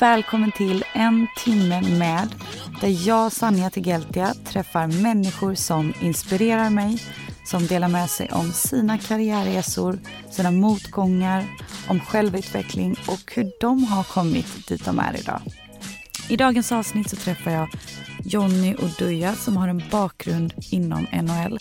Välkommen till En timme med där jag, Sanja Tegeltia, träffar människor som inspirerar mig, som delar med sig om sina karriärresor, sina motgångar, om självutveckling och hur de har kommit dit de är idag. I dagens avsnitt så träffar jag Jonny Oduya som har en bakgrund inom NHL.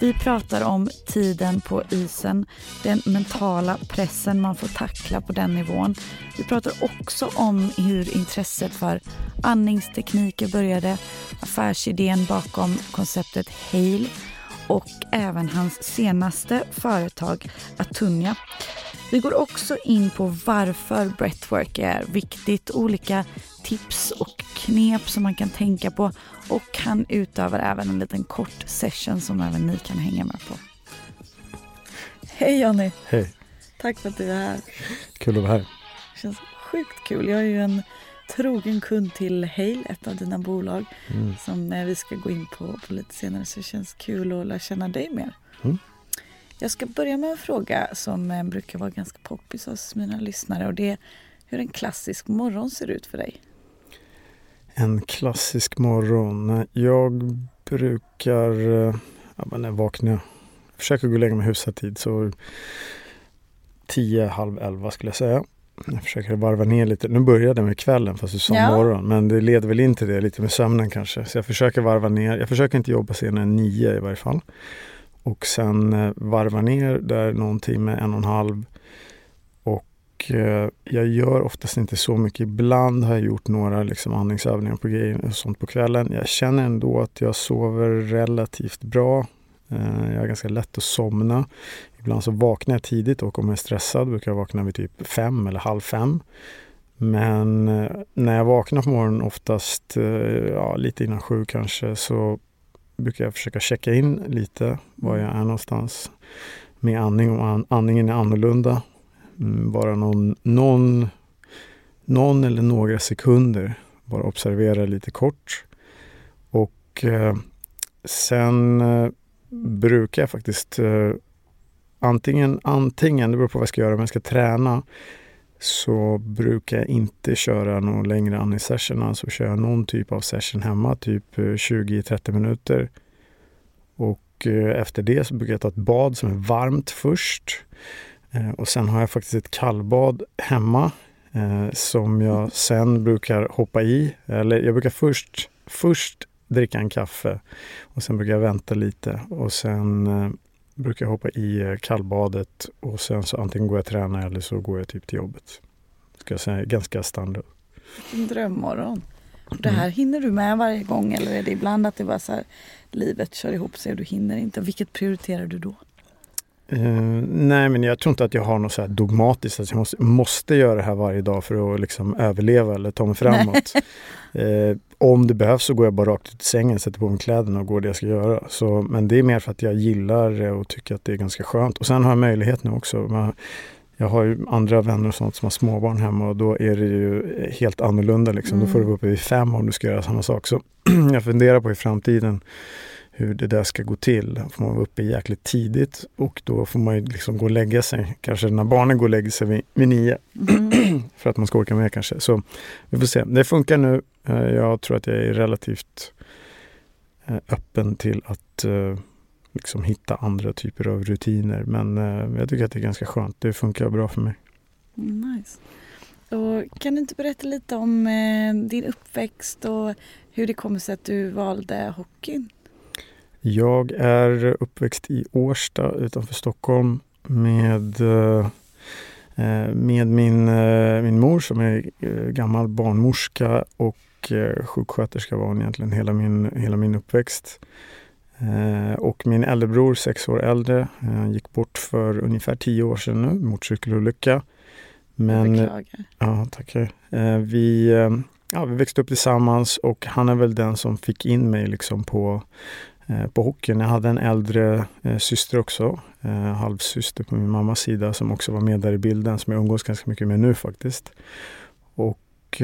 Vi pratar om tiden på isen, den mentala pressen man får tackla på den nivån. Vi pratar också om hur intresset för andningstekniker började, affärsidén bakom konceptet Hail och även hans senaste företag Atunya. Vi går också in på varför breathwork är viktigt, olika tips och knep som man kan tänka på och han utövar även en liten kort session som även ni kan hänga med på. Hej Jonny! Hej! Tack för att du är här. Kul att vara här. Det känns sjukt kul. Jag är ju en trogen kund till Hale, ett av dina bolag Mm. som eh, vi ska gå in på, på lite senare så det känns kul att lära känna dig mer. Mm. Jag ska börja med en fråga som eh, brukar vara ganska poppis hos mina lyssnare och det är hur en klassisk morgon ser ut för dig. En klassisk morgon. Jag brukar, eh, ja, men när jag vaknar, jag försöker gå och lägga mig hyfsat tid så 10, halv 11 skulle jag säga. Jag försöker varva ner lite. Nu började med kvällen fast du sa Ja. morgon. Men det leder väl in till det lite med sömnen kanske. Så jag försöker varva ner. Jag försöker inte jobba senare än 9 i varje fall. Och sen eh, varva ner där någon timme, en och en halv. Och eh, jag gör oftast inte så mycket. Ibland har jag gjort några liksom, andningsövningar på grejer och sånt på kvällen. Jag känner ändå att jag sover relativt bra. Eh, jag är ganska lätt att somna. Ibland så vaknar jag tidigt och om jag är stressad brukar jag vakna vid typ fem eller halv fem. Men när jag vaknar på morgonen oftast ja, lite innan sju kanske så brukar jag försöka checka in lite var jag är någonstans med andning. Om andningen är annorlunda. Mm, bara någon, någon, någon eller några sekunder. Bara observera lite kort. Och eh, sen eh, brukar jag faktiskt eh, antingen, antingen, det beror på vad jag ska göra, om jag ska träna så brukar jag inte köra någon längre andningssession. Alltså köra någon typ av session hemma, typ eh, 20-30 minuter. Och eh, efter det så brukar jag ta ett bad som är varmt först. Eh, och sen har jag faktiskt ett kallbad hemma som jag sen brukar hoppa i. Eller jag brukar först, först dricka en kaffe och sen brukar jag vänta lite och sen brukar jag hoppa i eh, kallbadet och sen så antingen går jag och tränar eller så går jag typ till jobbet. Ska jag säga, ganska standard. Vilken drömmorgon. Det här hinner du med varje gång eller är det ibland att det bara så här, livet kör ihop sig och du hinner inte? Vilket prioriterar du då? Eh, nej, men jag tror inte att jag har något så dogmatiskt att jag måste, måste göra det här varje dag för att liksom överleva eller ta mig framåt. eh, om det behövs så går jag bara rakt ut i sängen, sätter på mig kläderna och går det jag ska göra. Så, men det är mer för att jag gillar det och tycker att det är ganska skönt. Och sen har jag möjlighet nu också. Man, jag har ju andra vänner och sånt som har småbarn hemma och då är det ju helt annorlunda. Liksom. Då får du vara uppe vid fem om du ska göra samma sak. Så jag funderar på i framtiden hur det där ska gå till. Då får man vara uppe jäkligt tidigt och då får man ju liksom gå och lägga sig. Kanske när barnen går och lägger sig vid, vid nio. för att man ska orka med kanske. Så vi får se. Det funkar nu. Eh, Jag tror att jag är relativt eh, öppen till att eh, liksom hitta andra typer av rutiner. Men jag tycker att det är ganska skönt. Det funkar bra för mig. Nice. Och kan du inte berätta lite om din uppväxt och hur det kommer sig att du valde hockeyn? Jag är uppväxt i Årsta utanför Stockholm med, eh, eh, med min, eh, min mor som är gammal barnmorska och sjuksköterska var hon egentligen hela min, hela min uppväxt. Och min äldrebror, sex år äldre, gick bort för ungefär tio år sedan nu, motorcykelolycka. Men. Ja, tackar. Vi, ja, vi växte upp tillsammans och han är väl den som fick in mig liksom på, Eh, på hockeyn. Jag hade en äldre eh, syster också, eh, halvsyster på min mammas sida som också var med där i bilden, som jag umgås ganska mycket med nu faktiskt. Och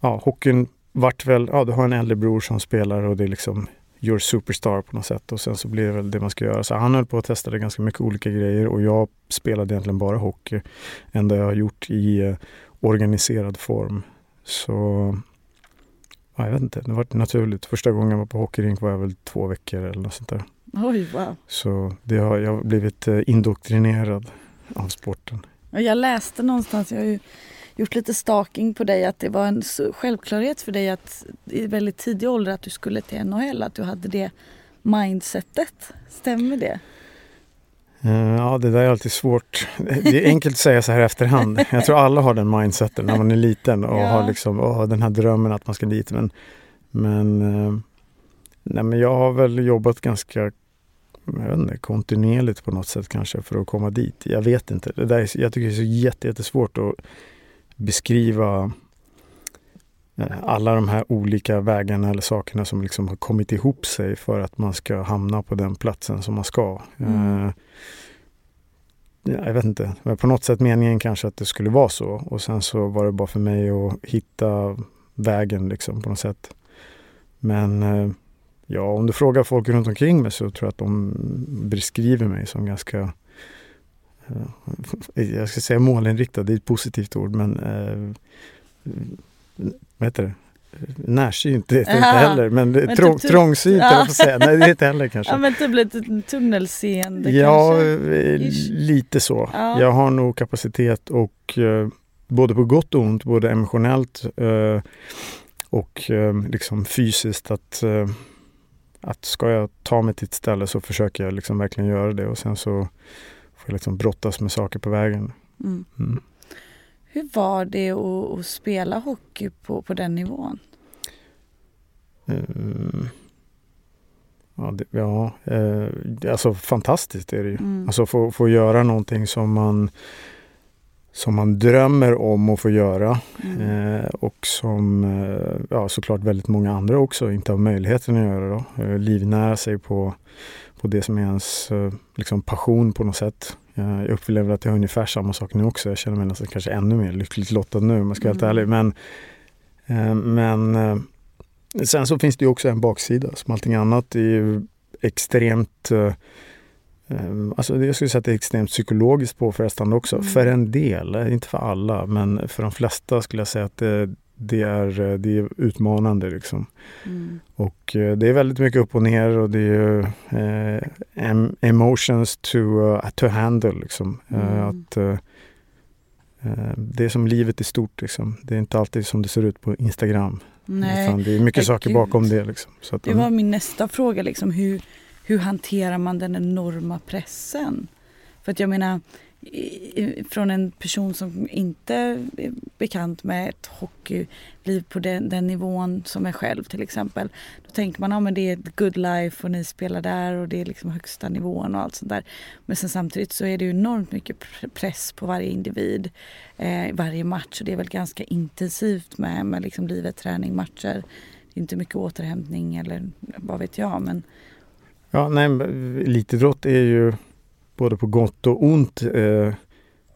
ja, hockeyn vart väl, ja du har en äldre bror som spelar och det är liksom your superstar på något sätt och sen så blir det väl det man ska göra. Så han höll på att testa ganska mycket olika grejer och jag spelade egentligen bara hockey. Enda jag har gjort i eh, organiserad form. Så ja, jag vet inte, det var naturligt. Första gången jag var på hockeyrink var jag väl två veckor eller något sånt där. Oj, wow. Så det har, jag har blivit eh, indoktrinerad av sporten. Jag läste någonstans, jag har ju gjort lite stalking på dig att det var en självklarhet för dig att i väldigt tidig ålder att du skulle till NHL, att du hade det mindsetet. Stämmer det? Eh, ja, det där är alltid svårt. Det är enkelt att säga så här efterhand. Jag tror alla har den mindseten när man är liten och ja. har liksom, åh, den här drömmen att man ska dit. Men, men, eh, nej, men jag har väl jobbat ganska jag inte, kontinuerligt på något sätt kanske för att komma dit. Jag vet inte. Det där är, jag tycker det är så jättesvårt att beskriva alla de här olika vägarna eller sakerna som liksom har kommit ihop sig för att man ska hamna på den platsen som man ska. Mm. Uh, jag vet inte, men på något sätt meningen kanske att det skulle vara så och sen så var det bara för mig att hitta vägen liksom på något sätt. Men uh, ja, om du frågar folk runt omkring mig så tror jag att de beskriver mig som ganska Eh, jag ska säga målinriktad, det är ett positivt ord men eh, vad heter det? Närsynt det heter inte heller men, men trång, typ, trångsynt ja. jag säga. Nej det heter heller kanske. Ja men typ lite tunnelseende ja, kanske? Eh, lite så. Ja. Jag har nog kapacitet och eh, både på gott och ont, både emotionellt eh, och liksom fysiskt att att ska jag ta mig till ett ställe så försöker jag liksom verkligen göra det och sen så får liksom brottas med saker på vägen. Mm. Mm. Hur var det att, att, spela hockey på, på den nivån? Uh, ja, det, ja uh, alltså fantastiskt är det ju. Mm. Alltså få, få göra någonting som man som man drömmer om att få göra mm. eh, och som eh, ja, såklart väldigt många andra också inte har möjligheten att göra. Då. Eh, livnära sig på på det som är ens eh, liksom, passion på något sätt. Jag upplever att jag har ungefär samma sak nu också. Jag känner mig nästan kanske ännu mer lyckligt lottad nu om jag ska vara mm. helt ärlig. Men, eh, men eh, sen så finns det också en baksida som allting annat. Det är ju extremt Alltså jag skulle säga att det är extremt psykologiskt påfrestande också. Mm. För en del, inte för alla, men för de flesta skulle jag säga att det, det är, eh, det är utmanande. Liksom. Mm. Och eh, det är väldigt mycket upp och ner och det är eh, emotions to, uh, to handle. Liksom. Mm. att, uh, det är som livet i stort. Liksom. Det är inte alltid som det ser ut på Instagram. Nej. det är mycket saker Gud. bakom det. Liksom. Så att, det var min nästa fråga. Liksom, hur, hur hanterar man den enorma pressen? För att jag menar, från en person som inte är bekant med ett hockeyliv på den, den nivån som är själv till exempel. Då tänker man att ja, det är ett good life och ni spelar där och det är liksom högsta nivån och allt sånt där. Men sen samtidigt så är det ju enormt mycket press på varje individ eh, varje match och det är väl ganska intensivt med, med liksom livet, träning, matcher. Det är inte mycket återhämtning eller vad vet jag men Ja, nej, elitidrott är ju både på gott och ont. Eh,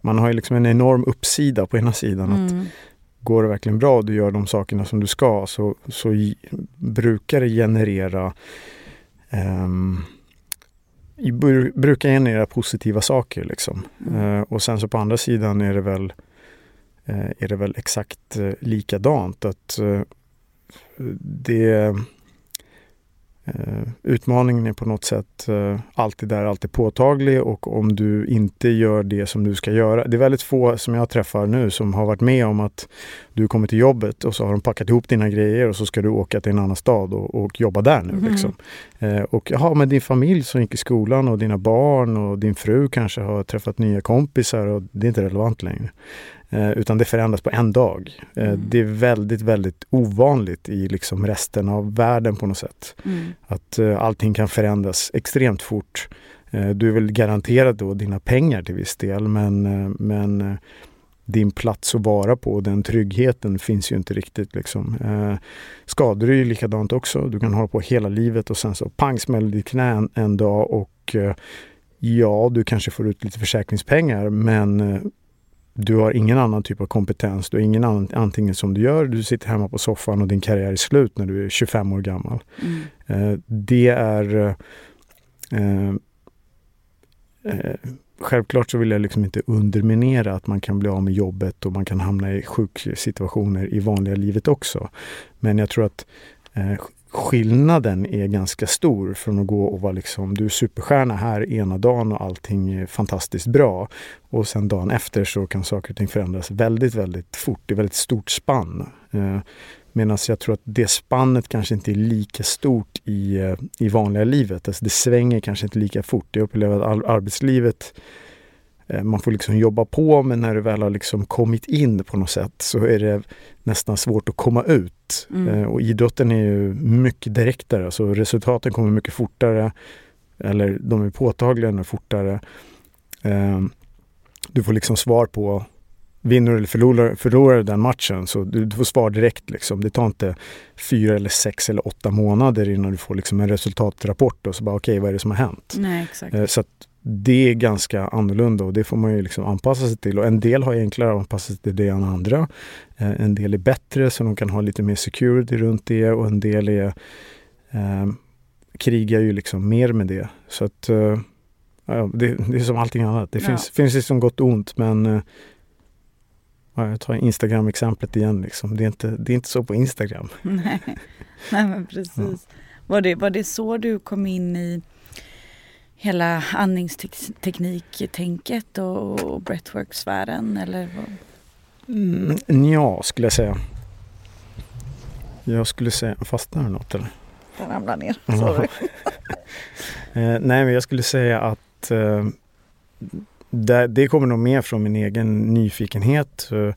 man har ju liksom en enorm uppsida på ena sidan. Mm. att Går det verkligen bra och du gör de sakerna som du ska så, så brukar det generera um, brukar generera positiva saker. Liksom. Mm. Uh, och sen så på andra sidan är det väl, uh, är det väl exakt uh, likadant. att det utmaningen är på något sätt eh, alltid där, alltid påtaglig och om du inte gör det som du ska göra. Det är väldigt få som jag träffar nu som har varit med om att du kommer till jobbet och så har de packat ihop dina grejer och så ska du åka till en annan stad och, och jobba där nu. Mm. Liksom. Eh, och ja, med din familj som gick i skolan och dina barn och din fru kanske har träffat nya kompisar och det är inte relevant längre. Eh, utan det förändras på en dag. Eh, Mm. Det är väldigt, väldigt ovanligt i liksom resten av världen på något sätt. Mm. Att eh, allting kan förändras extremt fort. Du är väl garanterad då dina pengar till viss del men, men din plats att vara på den tryggheten finns ju inte riktigt. Liksom. Eh, skador är ju likadant också. Du kan hålla på hela livet och sen så pang smäller ditt knä en, en dag och eh, ja, du kanske får ut lite försäkringspengar men du har ingen annan typ av kompetens. Du har ingen annan, antingen som du gör, du sitter hemma på soffan och din karriär är slut när du är 25 år gammal. Mm. Eh, det är... Eh, eh, självklart så vill jag liksom inte underminera att man kan bli av med jobbet och man kan hamna i sjuksituationer i vanliga livet också. Men jag tror att eh, skillnaden är ganska stor från att gå och vara liksom, du är superstjärna här ena dagen och allting är fantastiskt bra. Och sen dagen efter så kan saker och ting förändras väldigt, väldigt fort. Det är väldigt stort spann. Eh, Medan jag tror att det spannet kanske inte är lika stort i, eh, i vanliga livet. Alltså det svänger kanske inte lika fort. Jag upplever att arbetslivet, man får liksom jobba på men när du väl har liksom kommit in på något sätt så är det nästan svårt att komma ut. Mm. Eh, Och idrotten är ju mycket direktare, alltså resultaten kommer mycket fortare. Eller de är påtagliga fortare. Eh, Du får liksom svar på vinner eller förlorar, förlorar den matchen så du, du får svar direkt. Liksom. Det tar inte fyra eller sex eller åtta månader innan du får liksom en resultatrapport och så bara okej, vad är det som har hänt? Nej, exakt. Eh, Så det är ganska annorlunda och det får man ju liksom anpassa sig till. Och en del har enklare att anpassa sig till det än andra. Eh, En del är bättre så de kan ha lite mer security runt det och en del är eh, krigar ju liksom mer med det. Så att eh, det, det är som allting annat. Det Ja. finns, liksom gott och ont men eh, jag tar Instagram-exemplet igen. Liksom. Det, är inte, det är inte så på Instagram. Nej. Nej, men precis. Var, det, var det så du kom in i hela andningstekniktänket och, och breathwork-sfären? Eller vad? Mm, ja, skulle jag säga. Jag skulle säga, fastnar det något eller? Den ramlar ner. Ja. Sorry. Eh, nej, men jag skulle säga att eh, det, det kommer nog mer från min egen nyfikenhet. Eh,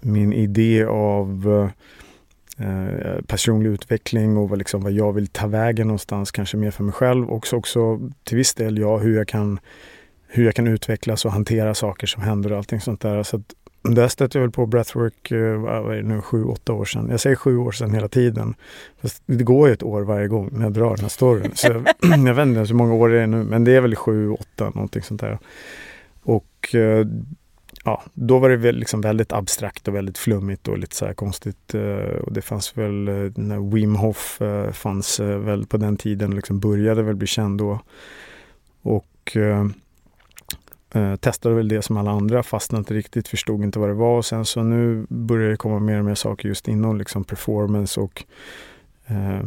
min idé av eh, personlig utveckling och vad, liksom, vad jag vill ta vägen någonstans, kanske mer för mig själv. Och också till viss del ja, hur jag kan hur jag kan utvecklas och hantera saker som händer och allting sånt där. Så att, där stötte jag väl på breathwork, eh, vad är det nu, sju, åtta år sedan. Jag säger sju år sedan hela tiden. Fast det går ju ett år varje gång när jag drar den här storyn. Så jag, jag vet inte hur många år det är nu, men det är väl sju, åtta, någonting sånt där. Och eh, ja, då var det väl liksom väldigt abstrakt och väldigt flummigt och lite så här konstigt. eh, Och det fanns väl, när Wim Hof fanns väl på den tiden, liksom började väl bli känd då. Och eh, testade väl det som alla andra, fastnade inte riktigt, förstod inte vad det var. Och sen så nu börjar det komma mer och mer saker just inom liksom performance och eh,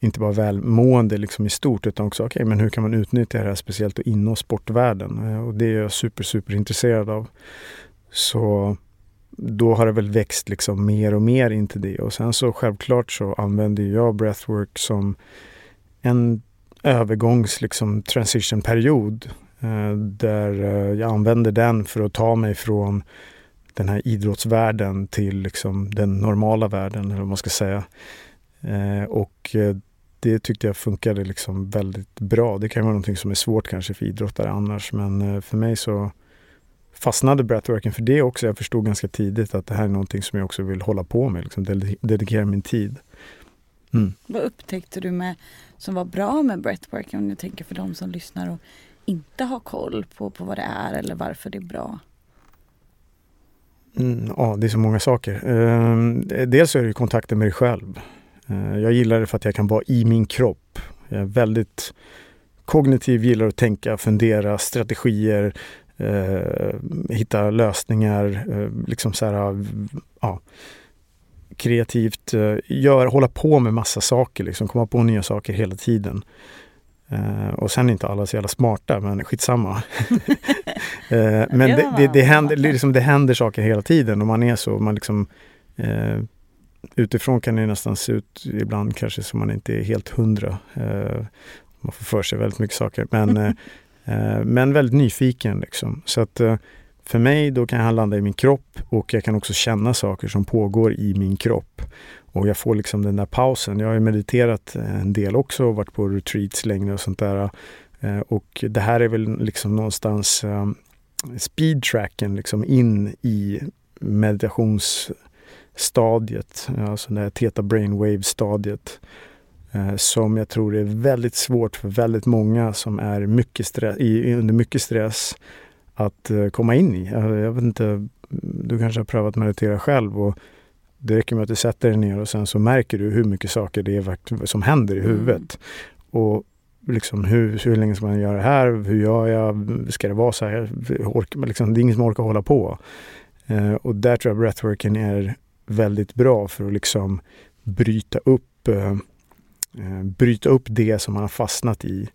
inte bara välmående liksom i stort utan också okej, men hur kan man utnyttja det här speciellt inom sportvärlden? Eh, och det är jag super, super intresserad av. Så då har det väl växt liksom mer och mer in till det och sen så självklart så använder jag breathwork som en övergångs liksom transitionperiod Eh, där eh, jag använder den för att ta mig från den här idrottsvärlden till liksom den normala världen eller vad man ska säga. Eh, och det tyckte jag funkade liksom väldigt bra. Det kan vara någonting som är svårt kanske för idrottare annars men för mig så fastnade breathworken för det också. Jag förstod ganska tidigt att det här är någonting som jag också vill hålla på med, liksom dedikera min tid. Mm. Vad upptäckte du med, som var bra med breathwork? Om jag tänker för de som lyssnar och inte har koll på, på vad det är eller varför det är bra. Mm, ja, det är så många saker. Eh, dels är det kontakten med dig själv. Eh, jag gillar det för att jag kan vara i min kropp. Jag är väldigt kognitiv, gillar att tänka, fundera, strategier, eh, hitta lösningar, eh, liksom så här, ja, kreativt, eh, gör, hålla på med massa saker, liksom, komma på nya saker hela tiden. Eh, och sen är inte alla så jävla smarta, men skitsamma. eh, men det, det, det, händer, liksom, det händer saker hela tiden och man är så, man liksom eh, Utifrån kan det nästan se ut ibland kanske som man inte är helt hundra. Eh, man får för sig väldigt mycket saker. Men, men väldigt nyfiken liksom. Så att för mig då kan jag landa i min kropp och jag kan också känna saker som pågår i min kropp. Och jag får liksom den där pausen. Jag har ju mediterat eh, en del också och varit på retreats längre och sånt där. Eh, och det här är väl liksom någonstans eh, speedtracken liksom in i meditationsstadiet, alltså det här theta brainwave-stadiet. Som jag tror är väldigt svårt för väldigt många som är mycket stress, i, under mycket stress att komma in i. Jag, vet inte, du kanske har prövat meditera själv och det räcker med att du sätter dig ner och sen så märker du hur mycket saker det är som händer i huvudet. Mm. Och liksom hur, hur länge ska man göra det här? Hur gör jag? Ska det vara så här? Orkar, liksom, det är ingen som orkar hålla på. Uh, och där tror jag breathworken är väldigt bra för att liksom bryta upp uh, Eh, bryta upp det som man har fastnat i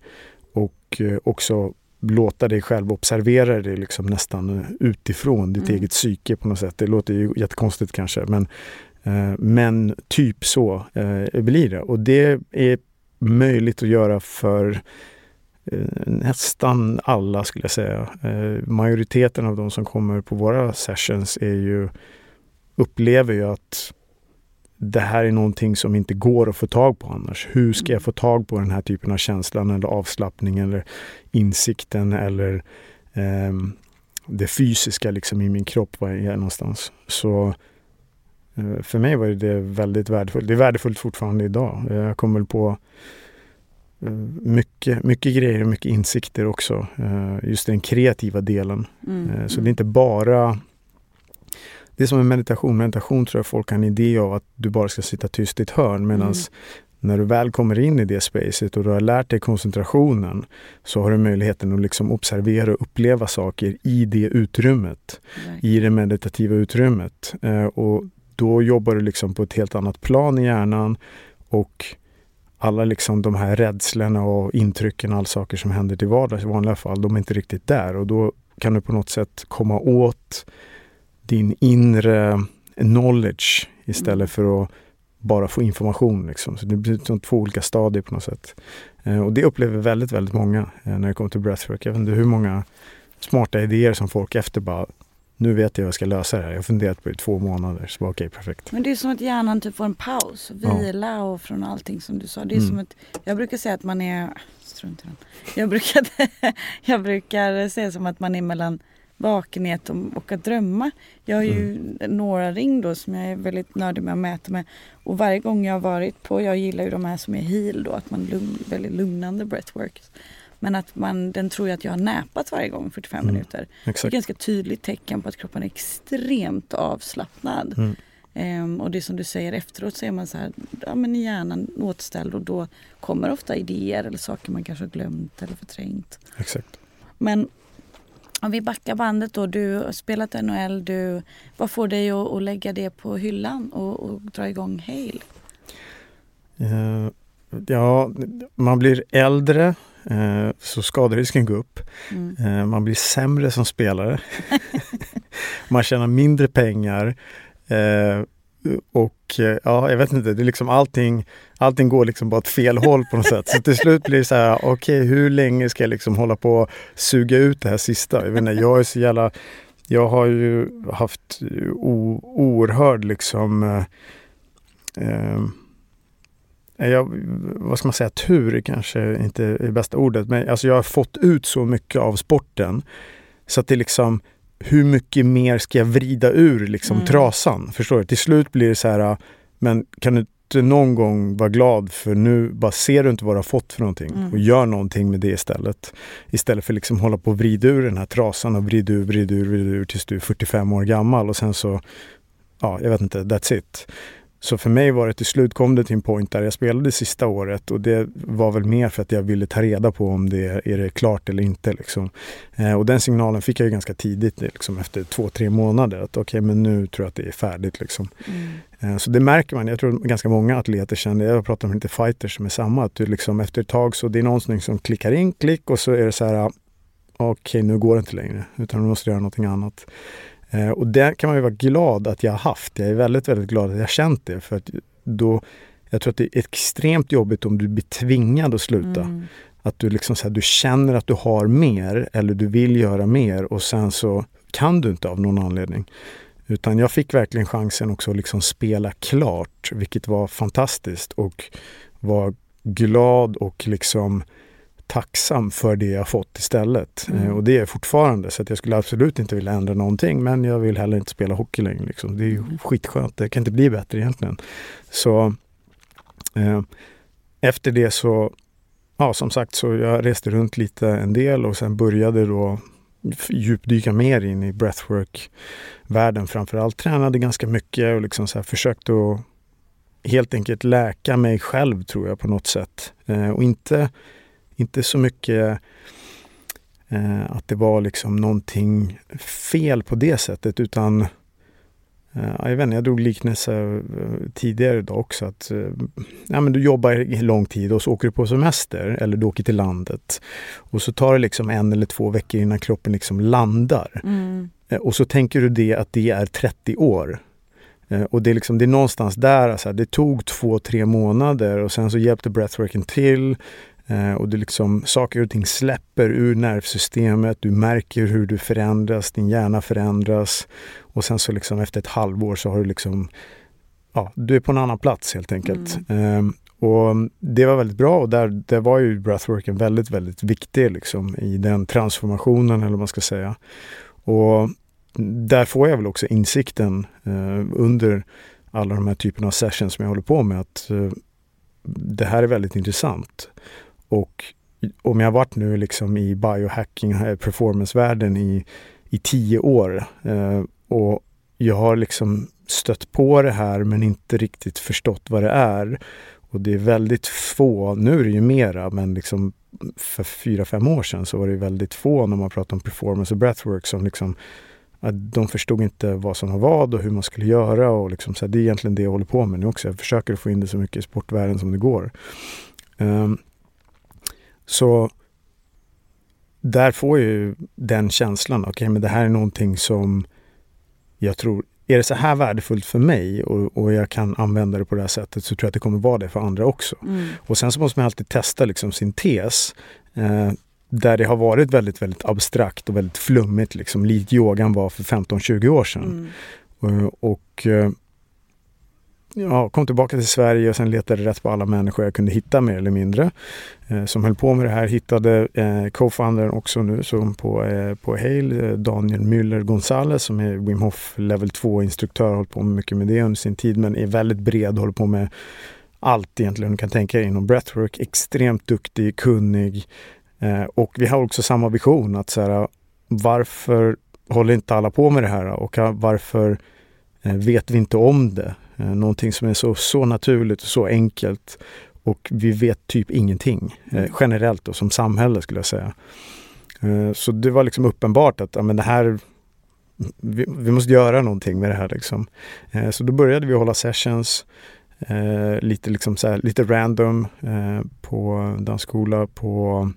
och eh, också låta dig själv observera det liksom nästan utifrån ditt mm. eget psyke på något sätt. Det låter ju jättekonstigt kanske men, eh, men typ så blir det. Och det är möjligt att göra för nästan alla skulle jag säga. majoriteten av de som kommer på våra sessions är ju, upplever ju att det här är någonting som inte går att få tag på annars. Hur ska jag få tag på den här typen av känslan eller avslappning eller insikten eller eh, det fysiska liksom i min kropp, var jag är någonstans. Så eh, för mig var det väldigt värdefullt. Det är värdefullt fortfarande idag. Jag kommer på eh, mycket, mycket grejer och mycket insikter också. Eh, just den kreativa delen. Mm. Eh, så det är inte bara det är som en meditation. Meditation tror jag folk har en idé av att du bara ska sitta tyst i ett hörn medan mm. när du väl kommer in i det spacet och du har lärt dig koncentrationen så har du möjligheten att liksom observera och uppleva saker i det utrymmet. Right. I det meditativa utrymmet. Eh, och då jobbar du liksom på ett helt annat plan i hjärnan och alla liksom de här rädslorna och intrycken, alla saker som händer till vardags i vanliga fall, de är inte riktigt där och då kan du på något sätt komma åt din inre knowledge istället för att bara få information. Liksom. Så det blir som två olika stadier på något sätt. Eh, och det upplever väldigt, väldigt många eh, när det kommer till breathwork. Jag vet inte hur många smarta idéer som folk efter bara nu vet jag hur jag ska lösa det här. Jag har funderat på det i två månader. Så okej, okay, perfekt. Men det är som att hjärnan typ får en paus, vila ja. och från allting som du sa. Det är mm. som att, jag brukar säga att man är, strunt i den. Jag brukar, jag brukar säga som att man är mellan vakenhet och, att drömma. Jag har ju mm. några ring då som jag är väldigt nördig med att mäta med. Och varje gång jag har varit på, jag gillar ju de här som är heal då, att man lugn, väldigt lugnande breathwork. Men att man, den tror ju att jag har näpat varje gång 45 mm. minuter. Exakt. Det är ett ganska tydligt tecken på att kroppen är extremt avslappnad. Mm. Um, och det som du säger efteråt så är man så här, ja men hjärnan återställd och då kommer ofta idéer eller saker man kanske har glömt eller förträngt. Exakt. Men om vi backar bandet då, du har spelat NHL, du, vad får dig att, att lägga det på hyllan och, och dra igång Hale? Uh, ja, man blir äldre uh, så skaderisken går upp. Mm. Uh, man blir sämre som spelare. man tjänar mindre pengar. Och eh, ja, jag vet inte, det är liksom allting, allting går liksom bara åt fel håll på något sätt. Så till slut blir det så här, okej okay, hur länge ska jag liksom hålla på och suga ut det här sista? Jag vet inte, jag är så jävla, jag har ju haft o, oerhörd liksom eh, eh jag, vad ska man säga, tur kanske inte är bästa ordet, men alltså jag har fått ut så mycket av sporten så att det liksom hur mycket mer ska jag vrida ur liksom mm. trasan? Förstår du? Till slut blir det så här, men kan du inte någon gång vara glad för nu bara ser du inte vad du har fått för någonting mm. och gör någonting med det istället. Istället för liksom hålla på och vrida ur den här trasan och vrida ur, vrida ur, vrida ur tills du är 45 år gammal och sen så, ja, jag vet inte, that's it. Så för mig var det till slut kom det till en point där jag spelade sista året och det var väl mer för att jag ville ta reda på om det är det klart eller inte. Liksom. Eh, och den signalen fick jag ganska tidigt, liksom, efter två, tre månader. Att okej, okay, men nu tror jag att det är färdigt. Liksom. Mm. Eh, så det märker man. Jag tror ganska många atleter känner, jag har pratat med lite fighters som är samma, att du liksom efter ett tag så det är någonting som klickar in, klick och så är det så här, okej okay, nu går det inte längre, utan nu måste göra någonting annat. Eh, och det kan man ju vara glad att jag har haft. Jag är väldigt, väldigt glad att jag har känt det. För att då, jag tror att det är extremt jobbigt om du blir tvingad att sluta. Mm. Att du liksom så här, du känner att du har mer eller du vill göra mer och sen så kan du inte av någon anledning. Utan jag fick verkligen chansen också att liksom spela klart, vilket var fantastiskt och var glad och liksom tacksam för det jag fått istället. Mm. Eh, och det är jag fortfarande, så att jag skulle absolut inte vilja ändra någonting. Men jag vill heller inte spela hockey längre. Liksom. Det är ju mm. skitskönt, det kan inte bli bättre egentligen. Så eh, efter det så, ja som sagt, så jag reste runt lite en del och sen började då djupdyka mer in i breathwork-världen framförallt. Tränade ganska mycket och liksom så här försökte att helt enkelt läka mig själv tror jag på något sätt. Eh, och inte inte så mycket eh, att det var liksom någonting fel på det sättet utan eh, jag, vet inte, jag drog liknelse eh, tidigare idag också att eh, ja, men du jobbar lång tid och så åker du på semester eller du åker till landet. Och så tar det liksom en eller två veckor innan kroppen liksom landar. Mm. Eh, och så tänker du det att det är 30 år. Eh, och det är, liksom, det är någonstans där, alltså, det tog två, tre månader och sen så hjälpte breathworken till. Eh, och du liksom, saker och ting släpper ur nervsystemet, du märker hur du förändras, din hjärna förändras. Och sen så liksom efter ett halvår så har du liksom, ja, du är på en annan plats helt enkelt. Mm. Eh, och det var väldigt bra och där, där var ju breathworken väldigt, väldigt viktig liksom i den transformationen eller vad man ska säga. Och där får jag väl också insikten eh, under alla de här typerna av sessions som jag håller på med att eh, det här är väldigt intressant. Och om jag varit nu liksom i biohacking, eh, performancevärlden i, i tio år eh, och jag har liksom stött på det här men inte riktigt förstått vad det är. Och det är väldigt få, nu är det ju mera, men liksom för fyra, fem år sedan så var det väldigt få när man pratade om performance och breathwork som liksom de förstod inte vad som var vad och hur man skulle göra. Och liksom, så här, det är egentligen det jag håller på med nu också. Jag försöker få in det så mycket i sportvärlden som det går. Um, så där får jag ju den känslan, okej okay, men det här är någonting som jag tror, är det så här värdefullt för mig och, och, jag kan använda det på det här sättet så tror jag att det kommer vara det för andra också. Mm. Och sen så måste man alltid testa liksom sin tes. Eh, där det har varit väldigt, väldigt abstrakt och väldigt flummigt, liksom likt yogan var för 15-20 år sedan. Mm. Och, och eh, ja, kom tillbaka till Sverige och sen letade rätt på alla människor jag kunde hitta mer eller mindre. Eh, som höll på med det här. Hittade eh, co-foundern också nu som på, eh, på Hale, eh, Daniel Müller Gonzales som är Wim Hof level 2-instruktör. Hållit på mycket med det under sin tid men är väldigt bred, håller på med allt egentligen du kan tänka dig inom breathwork. Extremt duktig, kunnig eh, och vi har också samma vision att så här, varför håller inte alla på med det här och varför eh, vet vi inte om det? Eh, någonting som är så, så naturligt och så enkelt. Och vi vet typ ingenting eh, generellt och som samhälle skulle jag säga. Eh, så det var liksom uppenbart att ja, men det här vi, vi, måste göra någonting med det här. Liksom. Eh, så då började vi hålla sessions eh, lite, liksom så här, lite random på dansskola på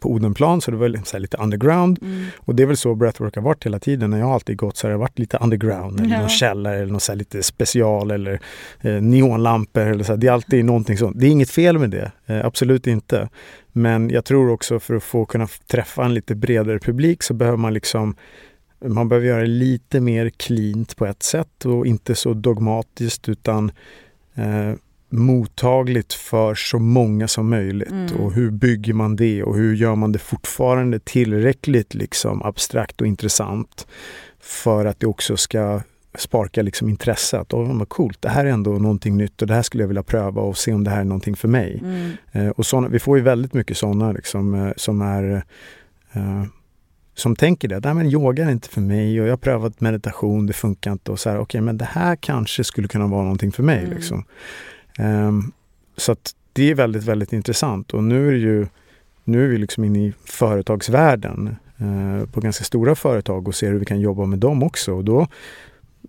på Odenplan, så det var så lite underground. Mm. Och det är väl så breathwork har varit hela tiden. När jag har alltid gått så har det varit lite underground, eller ja. någon källare eller något så lite special eller eh, neonlampor. Eller så. Det är alltid någonting sånt. Det är inget fel med det, eh, absolut inte. Men jag tror också för att få kunna träffa en lite bredare publik så behöver man liksom man behöver göra det lite mer cleant på ett sätt och inte så dogmatiskt utan eh, mottagligt för så många som möjligt. Mm. Och hur bygger man det och hur gör man det fortfarande tillräckligt liksom abstrakt och intressant för att det också ska sparka liksom intresse. Att oh, vad coolt, det här är ändå någonting nytt och det här skulle jag vilja pröva och se om det här är någonting för mig. Mm. Eh, och såna, vi får ju väldigt mycket sådana liksom, eh, som är eh, som tänker det, nej men yoga är inte för mig och jag har prövat meditation, det funkar inte och så här, okej okay, men det här kanske skulle kunna vara någonting för mig. Mm. Liksom. Um, så att det är väldigt, väldigt intressant och nu är det ju nu är vi liksom inne i företagsvärlden uh, på ganska stora företag och ser hur vi kan jobba med dem också. Och då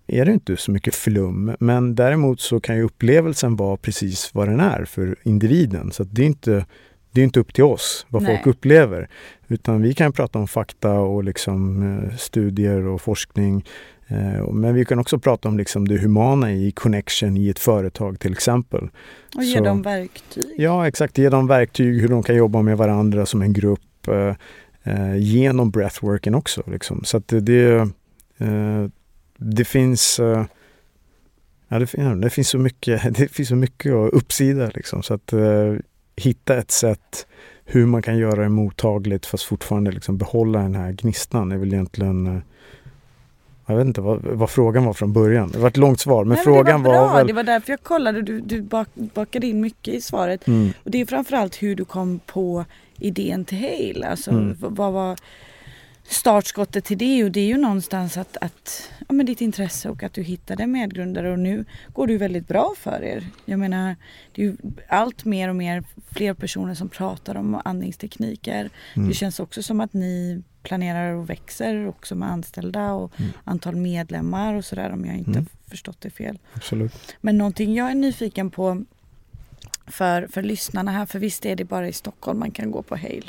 är det inte så mycket flum. Men däremot så kan ju upplevelsen vara precis vad den är för individen. Så det är inte det är inte upp till oss vad Nej. folk upplever. Utan vi kan prata om fakta och liksom, eh, studier och forskning. Eh, men vi kan också prata om liksom det humana i connection i ett företag till exempel. Och ge Så, dem verktyg. Ja exakt, ge dem verktyg hur de kan jobba med varandra som en grupp. Eh, eh, genom breathworken också. Liksom. Så att det, det, eh, det finns eh, Ja, det, det, finns så mycket, det finns så mycket uppsida liksom. Så att eh, hitta ett sätt hur man kan göra det mottagligt fast fortfarande liksom behålla den här gnistan är väl egentligen jag vet inte vad, vad, frågan var från början. Det var ett långt svar men, Nej, frågan men det var, bra. var väl... Det var därför jag kollade. Du, du bak, bakade in mycket i svaret. Mm. Och det är framförallt hur du kom på idén till Hale. Alltså Mm. vad var startskottet till det? Och det är ju någonstans att, att ja, men ditt intresse och att du hittade medgrundare och nu går det ju väldigt bra för er. Jag menar det är ju allt mer och mer fler personer som pratar om andningstekniker. Mm. Det känns också som att ni planerar och växer också med anställda och Mm. antal medlemmar och sådär om jag inte Mm. förstått det fel. Absolut. Men någonting jag är nyfiken på för, för lyssnarna här, för visst är det bara i Stockholm man kan gå på Hale?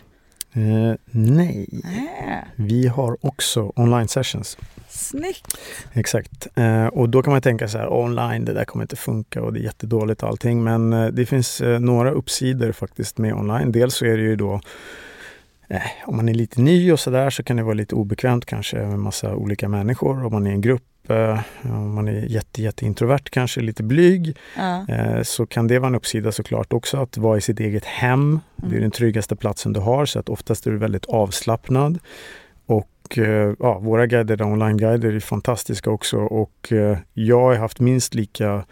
Eh, nej, Äh, vi har också online sessions. snyggt! Exakt. Eh, och då kan man tänka så här, online, det där kommer inte funka och det är jättedåligt allting. Men eh, det finns eh, några uppsidor faktiskt med online. Dels så är det ju då eh, om man är lite ny och sådär så kan det vara lite obekvämt kanske med massa olika människor. Om man är i en grupp, om man är jätte, jätte introvert kanske, lite blyg. Ja. Eh, så kan det vara en uppsida såklart också att vara i sitt eget hem. Det är Mm. den tryggaste platsen du har så att oftast är du väldigt avslappnad. Och eh, ja, våra guider, online-guider är fantastiska också och eh, jag har haft minst lika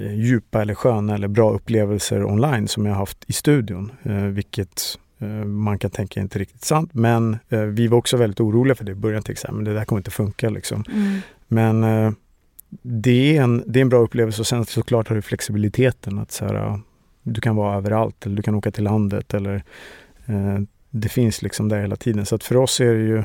eh, djupa eller sköna eller bra upplevelser online som jag har haft i studion. Eh, vilket eh, man kan tänka inte riktigt sant men eh, vi var också väldigt oroliga för det i början. Till exempel, det där kommer inte funka liksom. Mm. Men eh, det, är en, det är en bra upplevelse och sen såklart har du flexibiliteten att så här, du kan vara överallt eller du kan åka till landet eller eh, det finns liksom där hela tiden. Så att för oss är det ju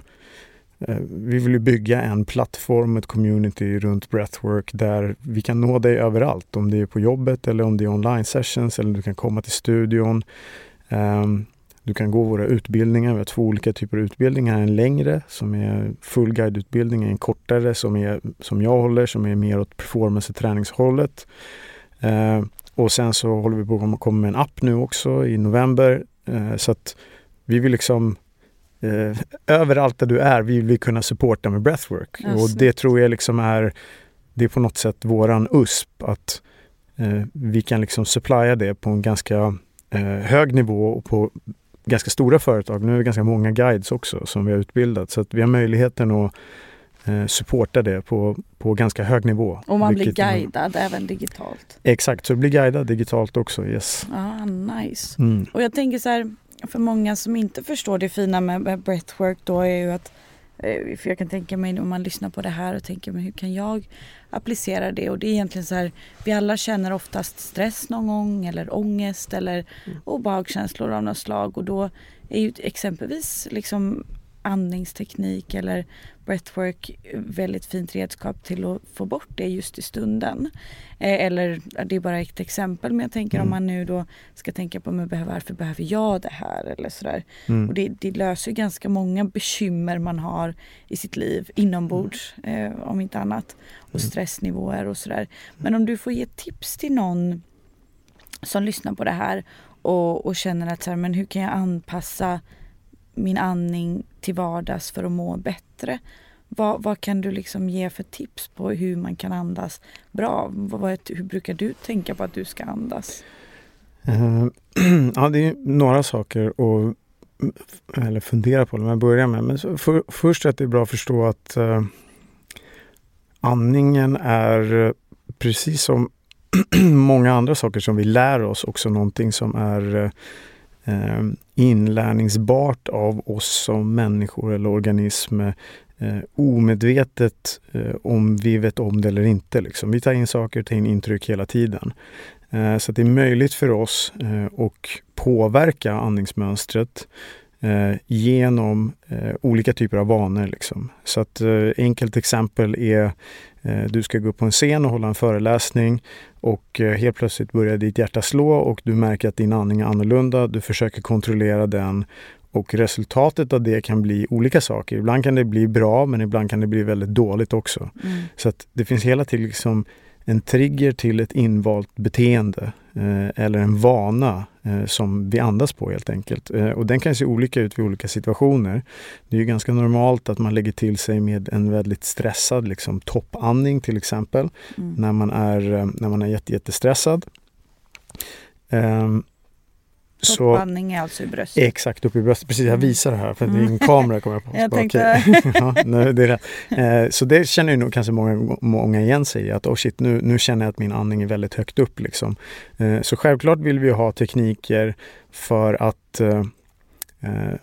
eh, vi vill ju bygga en plattform, ett community runt breathwork där vi kan nå dig överallt. Om det är på jobbet eller om det är online sessions eller du kan komma till studion. Ehm, du kan gå våra utbildningar. Vi har två olika typer av utbildningar. En längre som är full guideutbildning, en kortare som, är, som jag håller som är mer åt performance och träningshållet. Eh, och sen så håller vi på att komma- med en app nu också i november. Eh, så att vi vill liksom eh, överallt där du är vill vi kunna supporta med breathwork. Ja, och det tror jag liksom är, det är på något sätt våran USP att eh, vi kan liksom supplya det på en ganska eh, hög nivå och på ganska stora företag. Nu är det ganska många guides också som vi har utbildat så att vi har möjligheten att eh, supporta det på, på ganska hög nivå. Och man blir guidad även digitalt. Exakt, så det blir guidad digitalt också. Yes. Ja, nice. Mm. Och jag tänker så här, för många som inte förstår det fina med med breathwork då är ju att för jag kan tänka mig om man lyssnar på det här och tänker men hur kan jag applicera det? Och det är egentligen så här, vi alla känner oftast stress någon gång eller ångest eller obehagskänslor av något slag och då är ju exempelvis liksom andningsteknik eller breathwork väldigt fint redskap till att få bort det just i stunden. Eh, eller det är bara ett exempel men jag tänker om Mm. man nu då ska tänka på men behöver, varför behöver jag det här eller sådär. Mm. Och det, det löser ganska många bekymmer man har i sitt liv inombords eh, om inte annat. Och Mm. stressnivåer och sådär. Men om du får ge tips till någon som lyssnar på det här och, och känner att så här, men hur kan jag anpassa min andning till vardags för att må bättre? Vad, vad kan du liksom ge för tips på hur man kan andas bra? Vad, vad, hur brukar du tänka på att du ska andas? Uh, ja, det är några saker att mm, eller fundera på. Om jag börjar med. Men för, först att det är bra att förstå att uh, andningen är precis som många andra saker som vi lär oss också någonting som är eh, eh, inlärningsbart av oss som människor eller organism eh, omedvetet eh, om vi vet om det eller inte. Liksom. Vi tar in saker, tar in intryck hela tiden. Eh, så att det är möjligt för oss eh, att påverka andningsmönstret eh, genom eh, olika typer av vanor. Liksom. Så att eh, enkelt exempel är eh, du ska gå upp på en scen och hålla en föreläsning och eh, helt plötsligt börjar ditt hjärta slå och du märker att din andning är annorlunda. Du försöker kontrollera den och resultatet av det kan bli olika saker. Ibland kan det bli bra men ibland kan det bli väldigt dåligt också. Mm. Så att det finns hela tiden liksom en trigger till ett invalt beteende eh, eller en vana eh, som vi andas på helt enkelt. Eh, och den kan se olika ut vid olika situationer. Det är ju ganska normalt att man lägger till sig med en väldigt stressad liksom, toppandning till exempel, mm. när man är, när man är jätte, jättestressad. Um, Toppandning är alltså i bröstet? Exakt, upp i bröstet. Precis, jag mm. visar det här för det är en kamera kommer jag på. jag tänkte... ja, nej, det är Eh, så det känner ju nog kanske många, många igen sig i att oh shit, nu, nu känner jag att min andning är väldigt högt upp. Liksom. Eh, så självklart vill vi ha tekniker för att eh,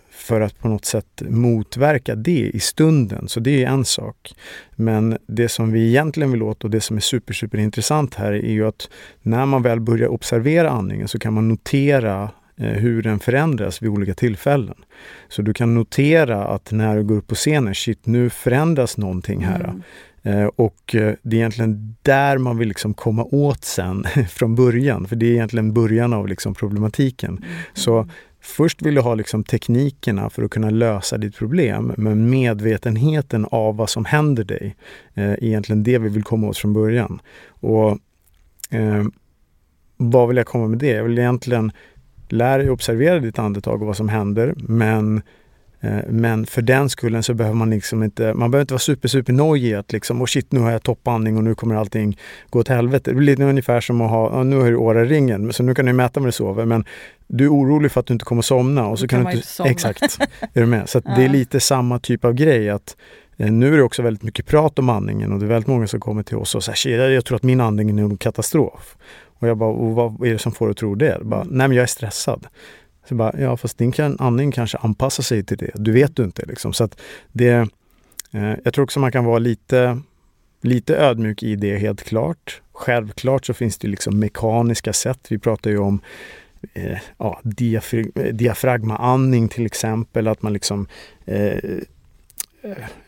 för att på något sätt motverka det i stunden. Så det är en sak. Men det som vi egentligen vill åt och det som är super, super intressant här är ju att när man väl börjar observera andningen så kan man notera hur den förändras vid olika tillfällen. Så du kan notera att när du går upp på scenen, shit nu förändras någonting här. Mm. Eh, och eh, det är egentligen där man vill liksom komma åt sen från början, för det är egentligen början av liksom problematiken. Mm. Så först vill du ha liksom teknikerna för att kunna lösa ditt problem, men medvetenheten av vad som händer dig är egentligen det vi vill komma åt från början. Och eh, vad vill jag komma med det? Jag vill egentligen lär dig observera ditt andetag och vad som händer. Men, eh, men för den skullen så behöver man liksom inte, man behöver inte vara super, super nojig att liksom, oh shit, nu har jag toppandning och nu kommer allting gå åt helvete. Det blir lite ungefär som att ha, nu har du åraringen, så nu kan du mäta när du sover. Men du är orolig för att du inte kommer somna. Och så kan, kan du inte, somna. Exakt. Är du med? Så ja. det är lite samma typ av grej. att eh, nu är det också väldigt mycket prat om andningen och det är väldigt många som kommer till oss och säger jag tror att min andning är en katastrof. Och jag bara, och vad är det som får dig att tro det? Bara, mm. Nej men jag är stressad. Så bara, ja fast din kan, andning kanske anpassar sig till det. Du vet du inte liksom. Så att det, eh, jag tror också man kan vara lite, lite ödmjuk i det helt klart. Självklart så finns det liksom mekaniska sätt. Vi pratar ju om eh, ja, diafragmaandning till exempel. Att man liksom eh,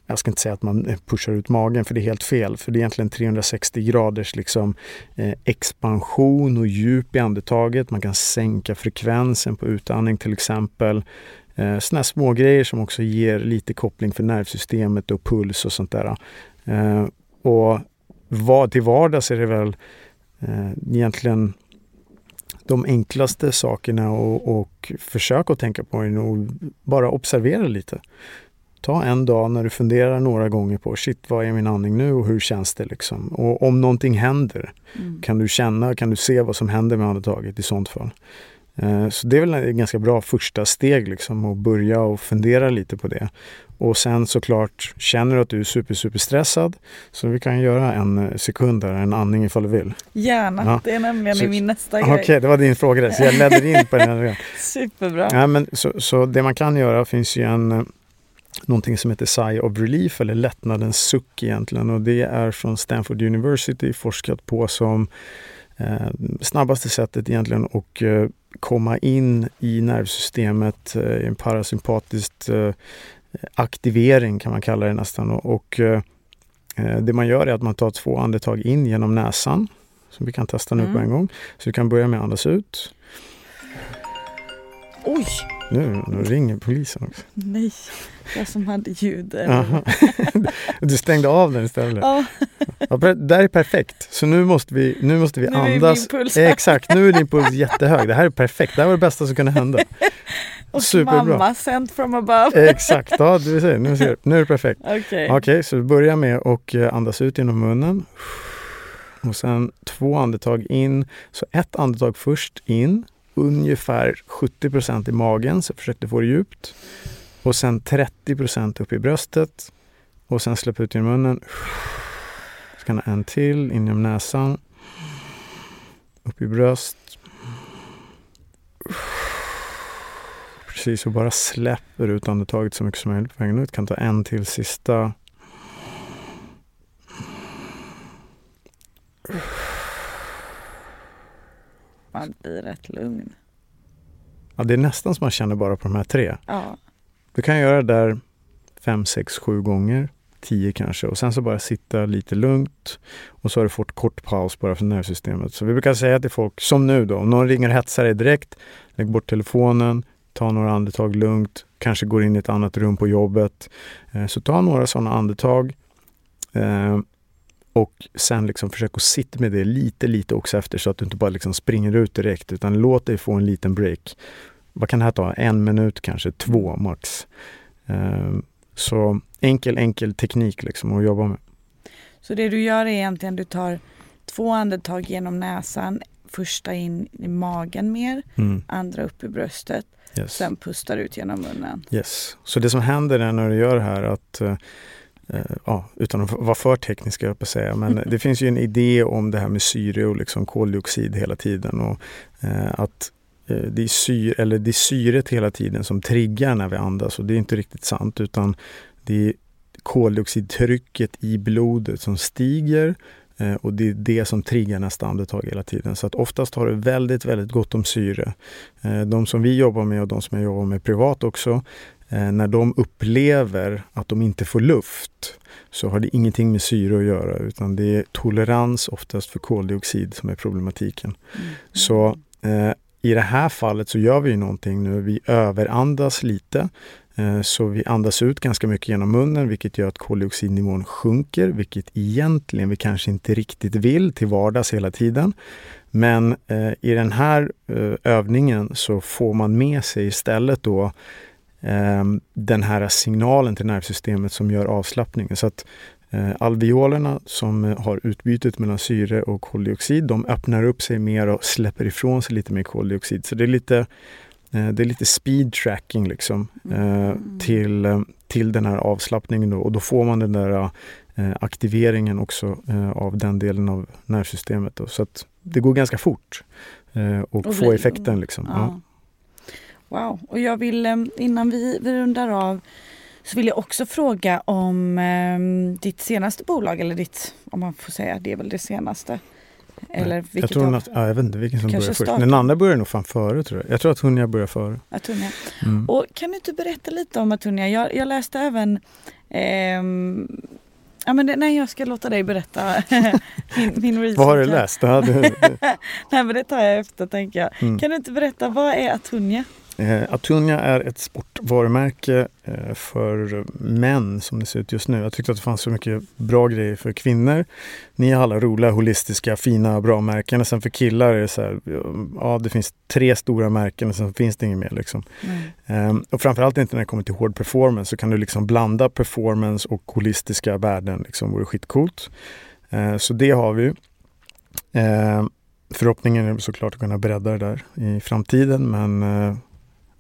jag ska inte säga att man pushar ut magen för det är helt fel. För det är egentligen 360 graders liksom, eh, expansion och djup i andetaget. Man kan sänka frekvensen på utandning till exempel. Eh, Sådana små grejer som också ger lite koppling för nervsystemet och puls och sånt där. Eh, och vad, till vardags är det väl eh, egentligen de enklaste sakerna och, och försök att tänka på är nog bara observera lite ta en dag när du funderar några gånger på shit, vad är min andning nu och hur känns det liksom? Och om någonting händer, mm. kan du känna, kan du se vad som händer med andetaget i sånt fall? Eh, så det är väl ett ganska bra första steg liksom att börja och fundera lite på det. Och sen såklart, känner du att du är super, super stressad så vi kan göra en sekund där, en andning ifall du vill. Gärna, ja. det är nämligen så, min nästa grej. Okej, det var din fråga där, så jag ledde in på den här. Superbra. Ja, men så, så det man kan göra finns ju en någonting som heter Sigh of Relief eller lättnadens suck egentligen och det är från Stanford University forskat på som eh, snabbaste sättet egentligen att eh, komma in i nervsystemet, eh, en parasympatisk eh, aktivering kan man kalla det nästan och, och eh, det man gör är att man tar två andetag in genom näsan som vi kan testa nu mm. på en gång. Så du kan börja med att andas ut. Oj! Nu, nu ringer polisen också. Nej, jag som hade ljud. du stängde av den istället? Ja. ja. Det här är perfekt. Så nu måste vi, nu måste vi nu andas. Är min puls. Exakt, nu är din puls jättehög. Det här är perfekt. Det här var det bästa som kunde hända. Och Superbra. mamma sent from above. Exakt, ja, du ser, nu, ser, nu är det perfekt. Okej, okay. okay, så börja med att eh, andas ut genom munnen. Och sen två andetag in. Så ett andetag först in ungefär 70% i magen, så försökte få det djupt. Och sen 30% upp i bröstet. Och sen släpp ut genom munnen. Så kan en till in genom näsan. Upp i bröst. Precis, och bara släpper ut andetaget så mycket som möjligt på vägen ut. Kan ta en till sista. Man blir rätt lugn. Ja, det är nästan som man känner bara på de här tre. Ja. Du kan göra det där fem, sex, sju gånger. Tio kanske och sen så bara sitta lite lugnt och så har du fått kort paus bara för nervsystemet. Så vi brukar säga till folk, som nu då, om någon ringer och hetsar dig direkt, lägg bort telefonen, ta några andetag lugnt, kanske går in i ett annat rum på jobbet. Eh, så ta några sådana andetag. Eh, och sen liksom försök att sitta med det lite, lite också efter så att du inte bara liksom springer ut direkt utan låt dig få en liten break. Vad kan det här ta? En minut kanske, två max. Um, så enkel, enkel teknik liksom att jobba med. Så det du gör är egentligen du tar två andetag genom näsan, första in i magen mer, mm. andra upp i bröstet. Yes. Sen pustar ut genom munnen. Yes. Så det som händer är när du gör det här att uh, ja, utan att vara för teknisk, jag på säga, men det finns ju en idé om det här med syre och liksom koldioxid hela tiden. Och, uh, att det är, syre, eller det är syret hela tiden som triggar när vi andas och det är inte riktigt sant utan det är koldioxidtrycket i blodet som stiger eh, och det är det som triggar nästa andetag hela tiden. Så att oftast har det väldigt, väldigt gott om syre. Eh, de som vi jobbar med och de som jag jobbar med privat också, eh, när de upplever att de inte får luft så har det ingenting med syre att göra utan det är tolerans oftast för koldioxid som är problematiken. Mm. Så eh, i det här fallet så gör vi någonting nu. Vi överandas lite Eh, så vi andas ut ganska mycket genom munnen vilket gör att koldioxidnivån sjunker, vilket egentligen vi kanske inte riktigt vill till vardags hela tiden. Men eh, i den här eh, övningen så får man med sig istället då eh, den här signalen till nervsystemet som gör avslappningen. Så att eh, alveolerna som har utbytet mellan syre och koldioxid, de öppnar upp sig mer och släpper ifrån sig lite mer koldioxid. Så det är lite Eh, det är lite speed tracking liksom eh, mm. till, eh, till den här avslappningen då. och då får man den där aktiveringen också av den delen av nervsystemet. Då. Så att det går ganska fort och, och få effekten. Liksom. Ja. Wow, och jag vill innan vi, vi rundar av så vill jag också fråga om eh, ditt senaste bolag eller ditt, om man får säga, det är väl det senaste. Eller jag, tror att, ja, jag vet inte vilken som börjar först. Den andra börjar nog fan före tror jag. Jag tror att Hunja börjar före. Atunia. Mm. Och kan du inte berätta lite om Atunia? Jag, jag läste även ehm, Ja, men det, nej, jag ska låta dig berätta min, min research. vad har du läst? nej, men det tar jag efter tänker jag. Mm. Kan du inte berätta, vad är Atunia? Eh, Atunia är ett sportvarumärke eh, för män som det ser ut just nu. Jag tyckte att det fanns så mycket bra grejer för kvinnor. Ni har alla roliga, holistiska, fina, bra märken. Och sen för killar är det så här, ja det finns tre stora märken och sen finns det inget mer. Liksom. Mm. Eh, och framförallt inte när det kommer till hård performance så kan du liksom blanda performance och holistiska värden. Liksom, vore skitcoolt. Eh, så det har vi. Eh, förhoppningen är såklart att kunna bredda det där i framtiden men eh,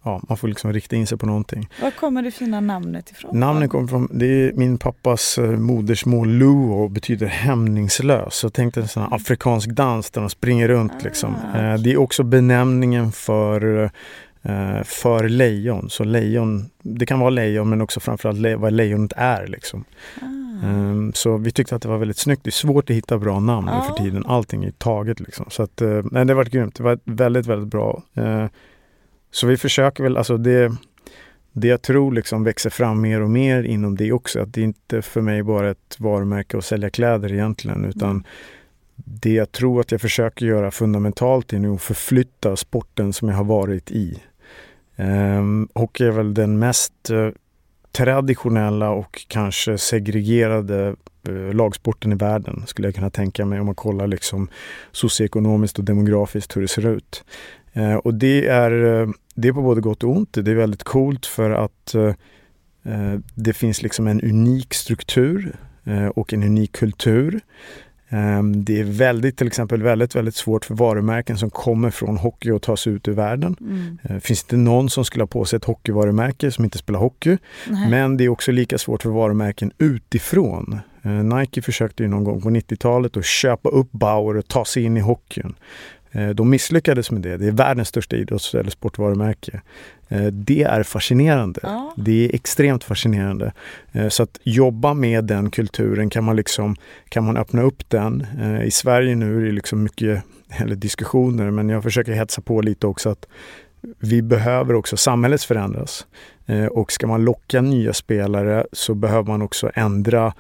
ja, man får liksom rikta in sig på någonting. Var kommer det fina namnet ifrån? Namnet kommer från, det är min pappas eh, modersmål Luo och betyder hämningslös. Så tänk dig en sån afrikansk dans där de springer runt. Ah, liksom. Det är också benämningen för eh, för lejon. Så lejon, det kan vara lejon men också framförallt le vad lejonet är. Liksom. Ah. Um, så vi tyckte att det var väldigt snyggt. Det är svårt att hitta bra namn ah. nu för tiden. Allting är taget liksom. Så att, nej, det var grymt. Det var väldigt, väldigt bra. Så vi försöker väl, alltså det, det jag tror liksom växer fram mer och mer inom det också, att det inte för mig bara ett varumärke att sälja kläder egentligen, utan mm. det jag tror att jag försöker göra fundamentalt är nog att förflytta sporten som jag har varit i. Um, hockey är väl den mest uh, traditionella och kanske segregerade uh, lagsporten i världen, skulle jag kunna tänka mig om man kollar liksom socioekonomiskt och demografiskt hur det ser ut. Uh, och det är det är på både gott och ont. Det är väldigt coolt för att eh, eh, det finns liksom en unik struktur eh, och en unik kultur. Eh, det är väldigt, till exempel väldigt, väldigt svårt för varumärken som kommer från hockey att ta sig ut ur världen. Mm. Det eh, finns inte någon som skulle ha på sig ett hockeyvarumärke som inte spelar hockey. Nej. Men det är också lika svårt för varumärken utifrån. Eh, Nike försökte ju någon gång på 90-talet att köpa upp Bauer och ta sig in i hockeyn. Eh, de misslyckades med det. Det är världens största idrotts eller sportvarumärke. Eh, det är fascinerande. Ja. Det är extremt fascinerande. Eh, så att jobba med den kulturen kan man liksom kan man öppna upp den. I Sverige nu är det liksom mycket eller diskussioner men jag försöker hetsa på lite också att vi behöver också, samhället förändras. Och ska man locka nya spelare så behöver man också ändra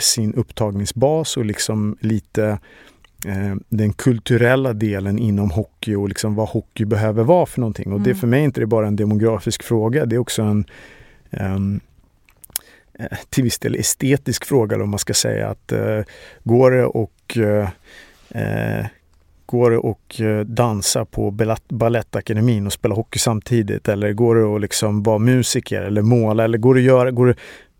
sin upptagningsbas och liksom lite den kulturella delen inom hockey och liksom vad hockey behöver vara för någonting. Och mm. det för mig är inte bara en demografisk fråga, det är också en, um, eh, till viss del estetisk fråga om man ska säga att eh, går det och eh, Går det att dansa på Balettakademin och spela hockey samtidigt? Eller går det att liksom vara musiker eller måla? Eller går det att göra, går det,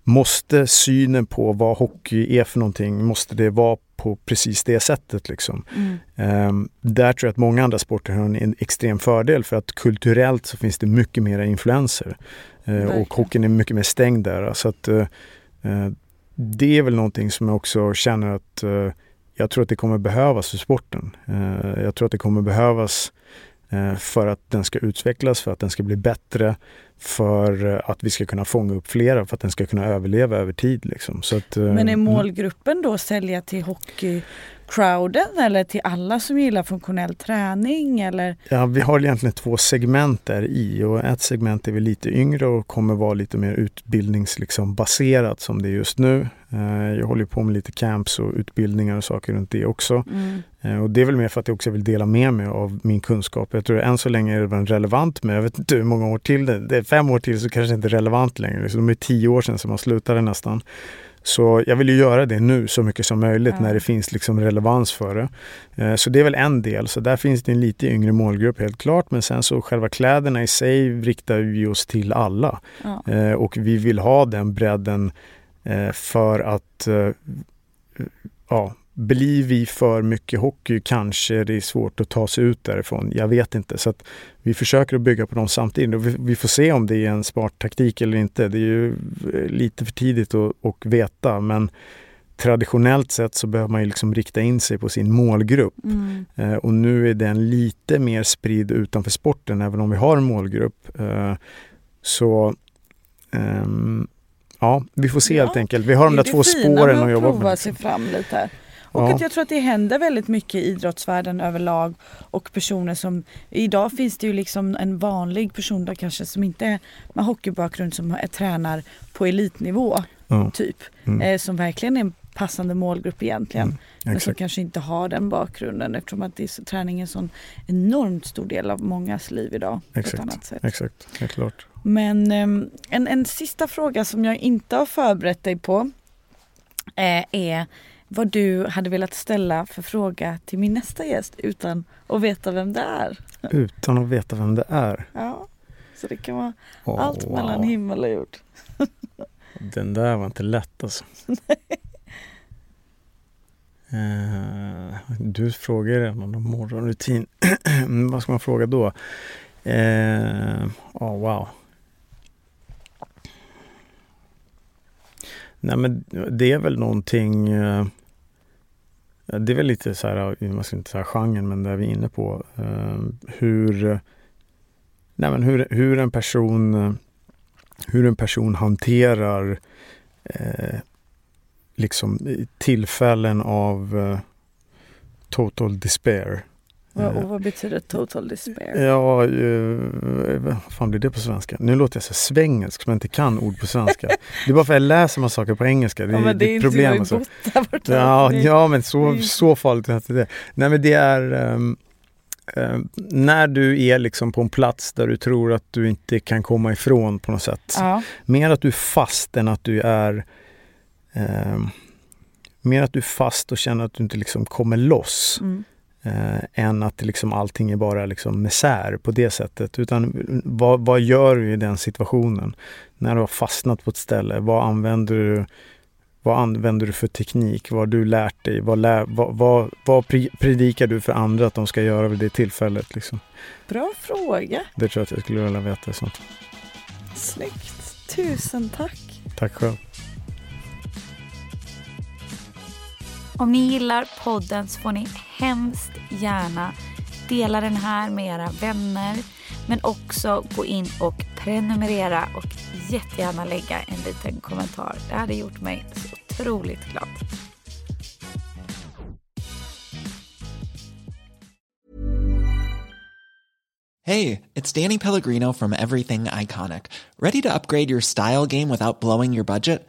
måste synen på vad hockey är för någonting, måste det vara på precis det sättet? Liksom? Mm. Um, där tror jag att många andra sporter har en extrem fördel för att kulturellt så finns det mycket mer influenser. Uh, och hockeyn är mycket mer stängd där. Så att, uh, uh, det är väl någonting som jag också känner att jag tror att det kommer behövas för sporten. jag tror att det kommer behövas för att den ska utvecklas, för att den ska bli bättre, för att vi ska kunna fånga upp flera, för att den ska kunna överleva över tid. Liksom. Att, Men är mm. målgruppen då sälja till hockey crowden eller till alla som gillar funktionell träning? Eller? Ja, vi har egentligen två segment där i och ett segment är vi lite yngre och kommer vara lite mer utbildningsbaserat liksom, som det är just nu. Eh, jag håller på med lite camps och utbildningar och saker runt det också. Mm. Eh, och det är väl mer för att jag också vill dela med mig av min kunskap. Jag tror än så länge är det relevant men jag vet inte hur många år till det. det är fem år till så kanske det inte är relevant längre. Så de är tio år sedan som man slutade nästan. Så jag vill ju göra det nu så mycket som möjligt ja. när det finns liksom relevans för det. Eh, så det är väl en del. Så där finns det en lite yngre målgrupp helt klart. Men sen så själva kläderna i sig riktar vi oss till alla. Ja. Och vi vill ha den bredden för att ja, blir vi för mycket hockey kanske det är svårt att ta sig ut därifrån. Jag vet inte. Så vi försöker att bygga på dem samtidigt. Och vi, vi, får se om det är en smart taktik eller inte. Det är ju eh, lite för tidigt att, att veta. Men traditionellt sett så behöver man ju liksom rikta in sig på sin målgrupp. Mm. Eh, och nu är den lite mer spridd utanför sporten, även om vi har en målgrupp. Eh, så ehm, Ja, vi får se ja. helt enkelt. Vi har de där två spåren att jobba på. prova sig fram lite. Och ja. att jag tror att det händer väldigt mycket i idrottsvärlden överlag och personer som Idag finns det ju liksom en vanlig person där kanske som inte är med hockeybakgrund som är, tränar på elitnivå ja. typ. Mm. Eh, som verkligen är passande målgrupp egentligen. Mm. Men som kanske inte har den bakgrunden eftersom att det är, träning är en sån enormt stor del av mångas liv idag. Exakt, på ett annat sätt. Exakt, helt klart. Men eh, en, en sista fråga som jag inte har förberett dig på eh, är vad du hade velat ställa för fråga till min nästa gäst utan att veta vem det är. Utan att veta vem det är? Ja, så det kan vara oh, allt wow. mellan himmel och jord. Den där var inte lätt alltså. Eh, du frågar redan om morgonrutin. Vad ska man fråga då? Eh, oh, wow. Nej men det är väl någonting eh, det är väl lite så här, man ska inte säga genren, men det är vi inne på. Eh, hur, nej men hur, hur, en person, hur en person hanterar eh, liksom tillfällen av uh, total despair. Och vad betyder total despair? Ja, eh, vad fan blir det på svenska? Nu låter jag så svengelsk som jag inte kan ord på svenska. Det är bara för att jag läser man saker på engelska. Det, ja, men det, det är problem. Inte alltså. ja, ja, men så, så farligt är inte det. Nej, men det är um, um, när du är liksom på en plats där du tror att du inte kan komma ifrån på något sätt. Ja. Mer att du är fast än att du är um, Mer att du är fast och känner att du inte liksom kommer loss. Mm eh, än att liksom allting är bara liksom misär på det sättet. Utan vad, vad gör du i den situationen? När du har fastnat på ett ställe, vad använder du vad använder du för teknik? Vad har du lärt dig? Vad, lär, vad, vad, vad predikar du för andra att de ska göra vid det tillfället? Liksom? Bra fråga. Det tror jag att jag skulle vilja veta. Sånt. Snyggt. Tusen tack. Tack själv. Om ni gillar podden så får ni hemskt gärna dela den här med era vänner men också gå in och prenumerera och jättegärna lägga en liten kommentar. Det hade gjort mig så otroligt glad. Hej, det är Danny Pellegrino från Everything Iconic. Ready to upgrade your style game without blowing your budget?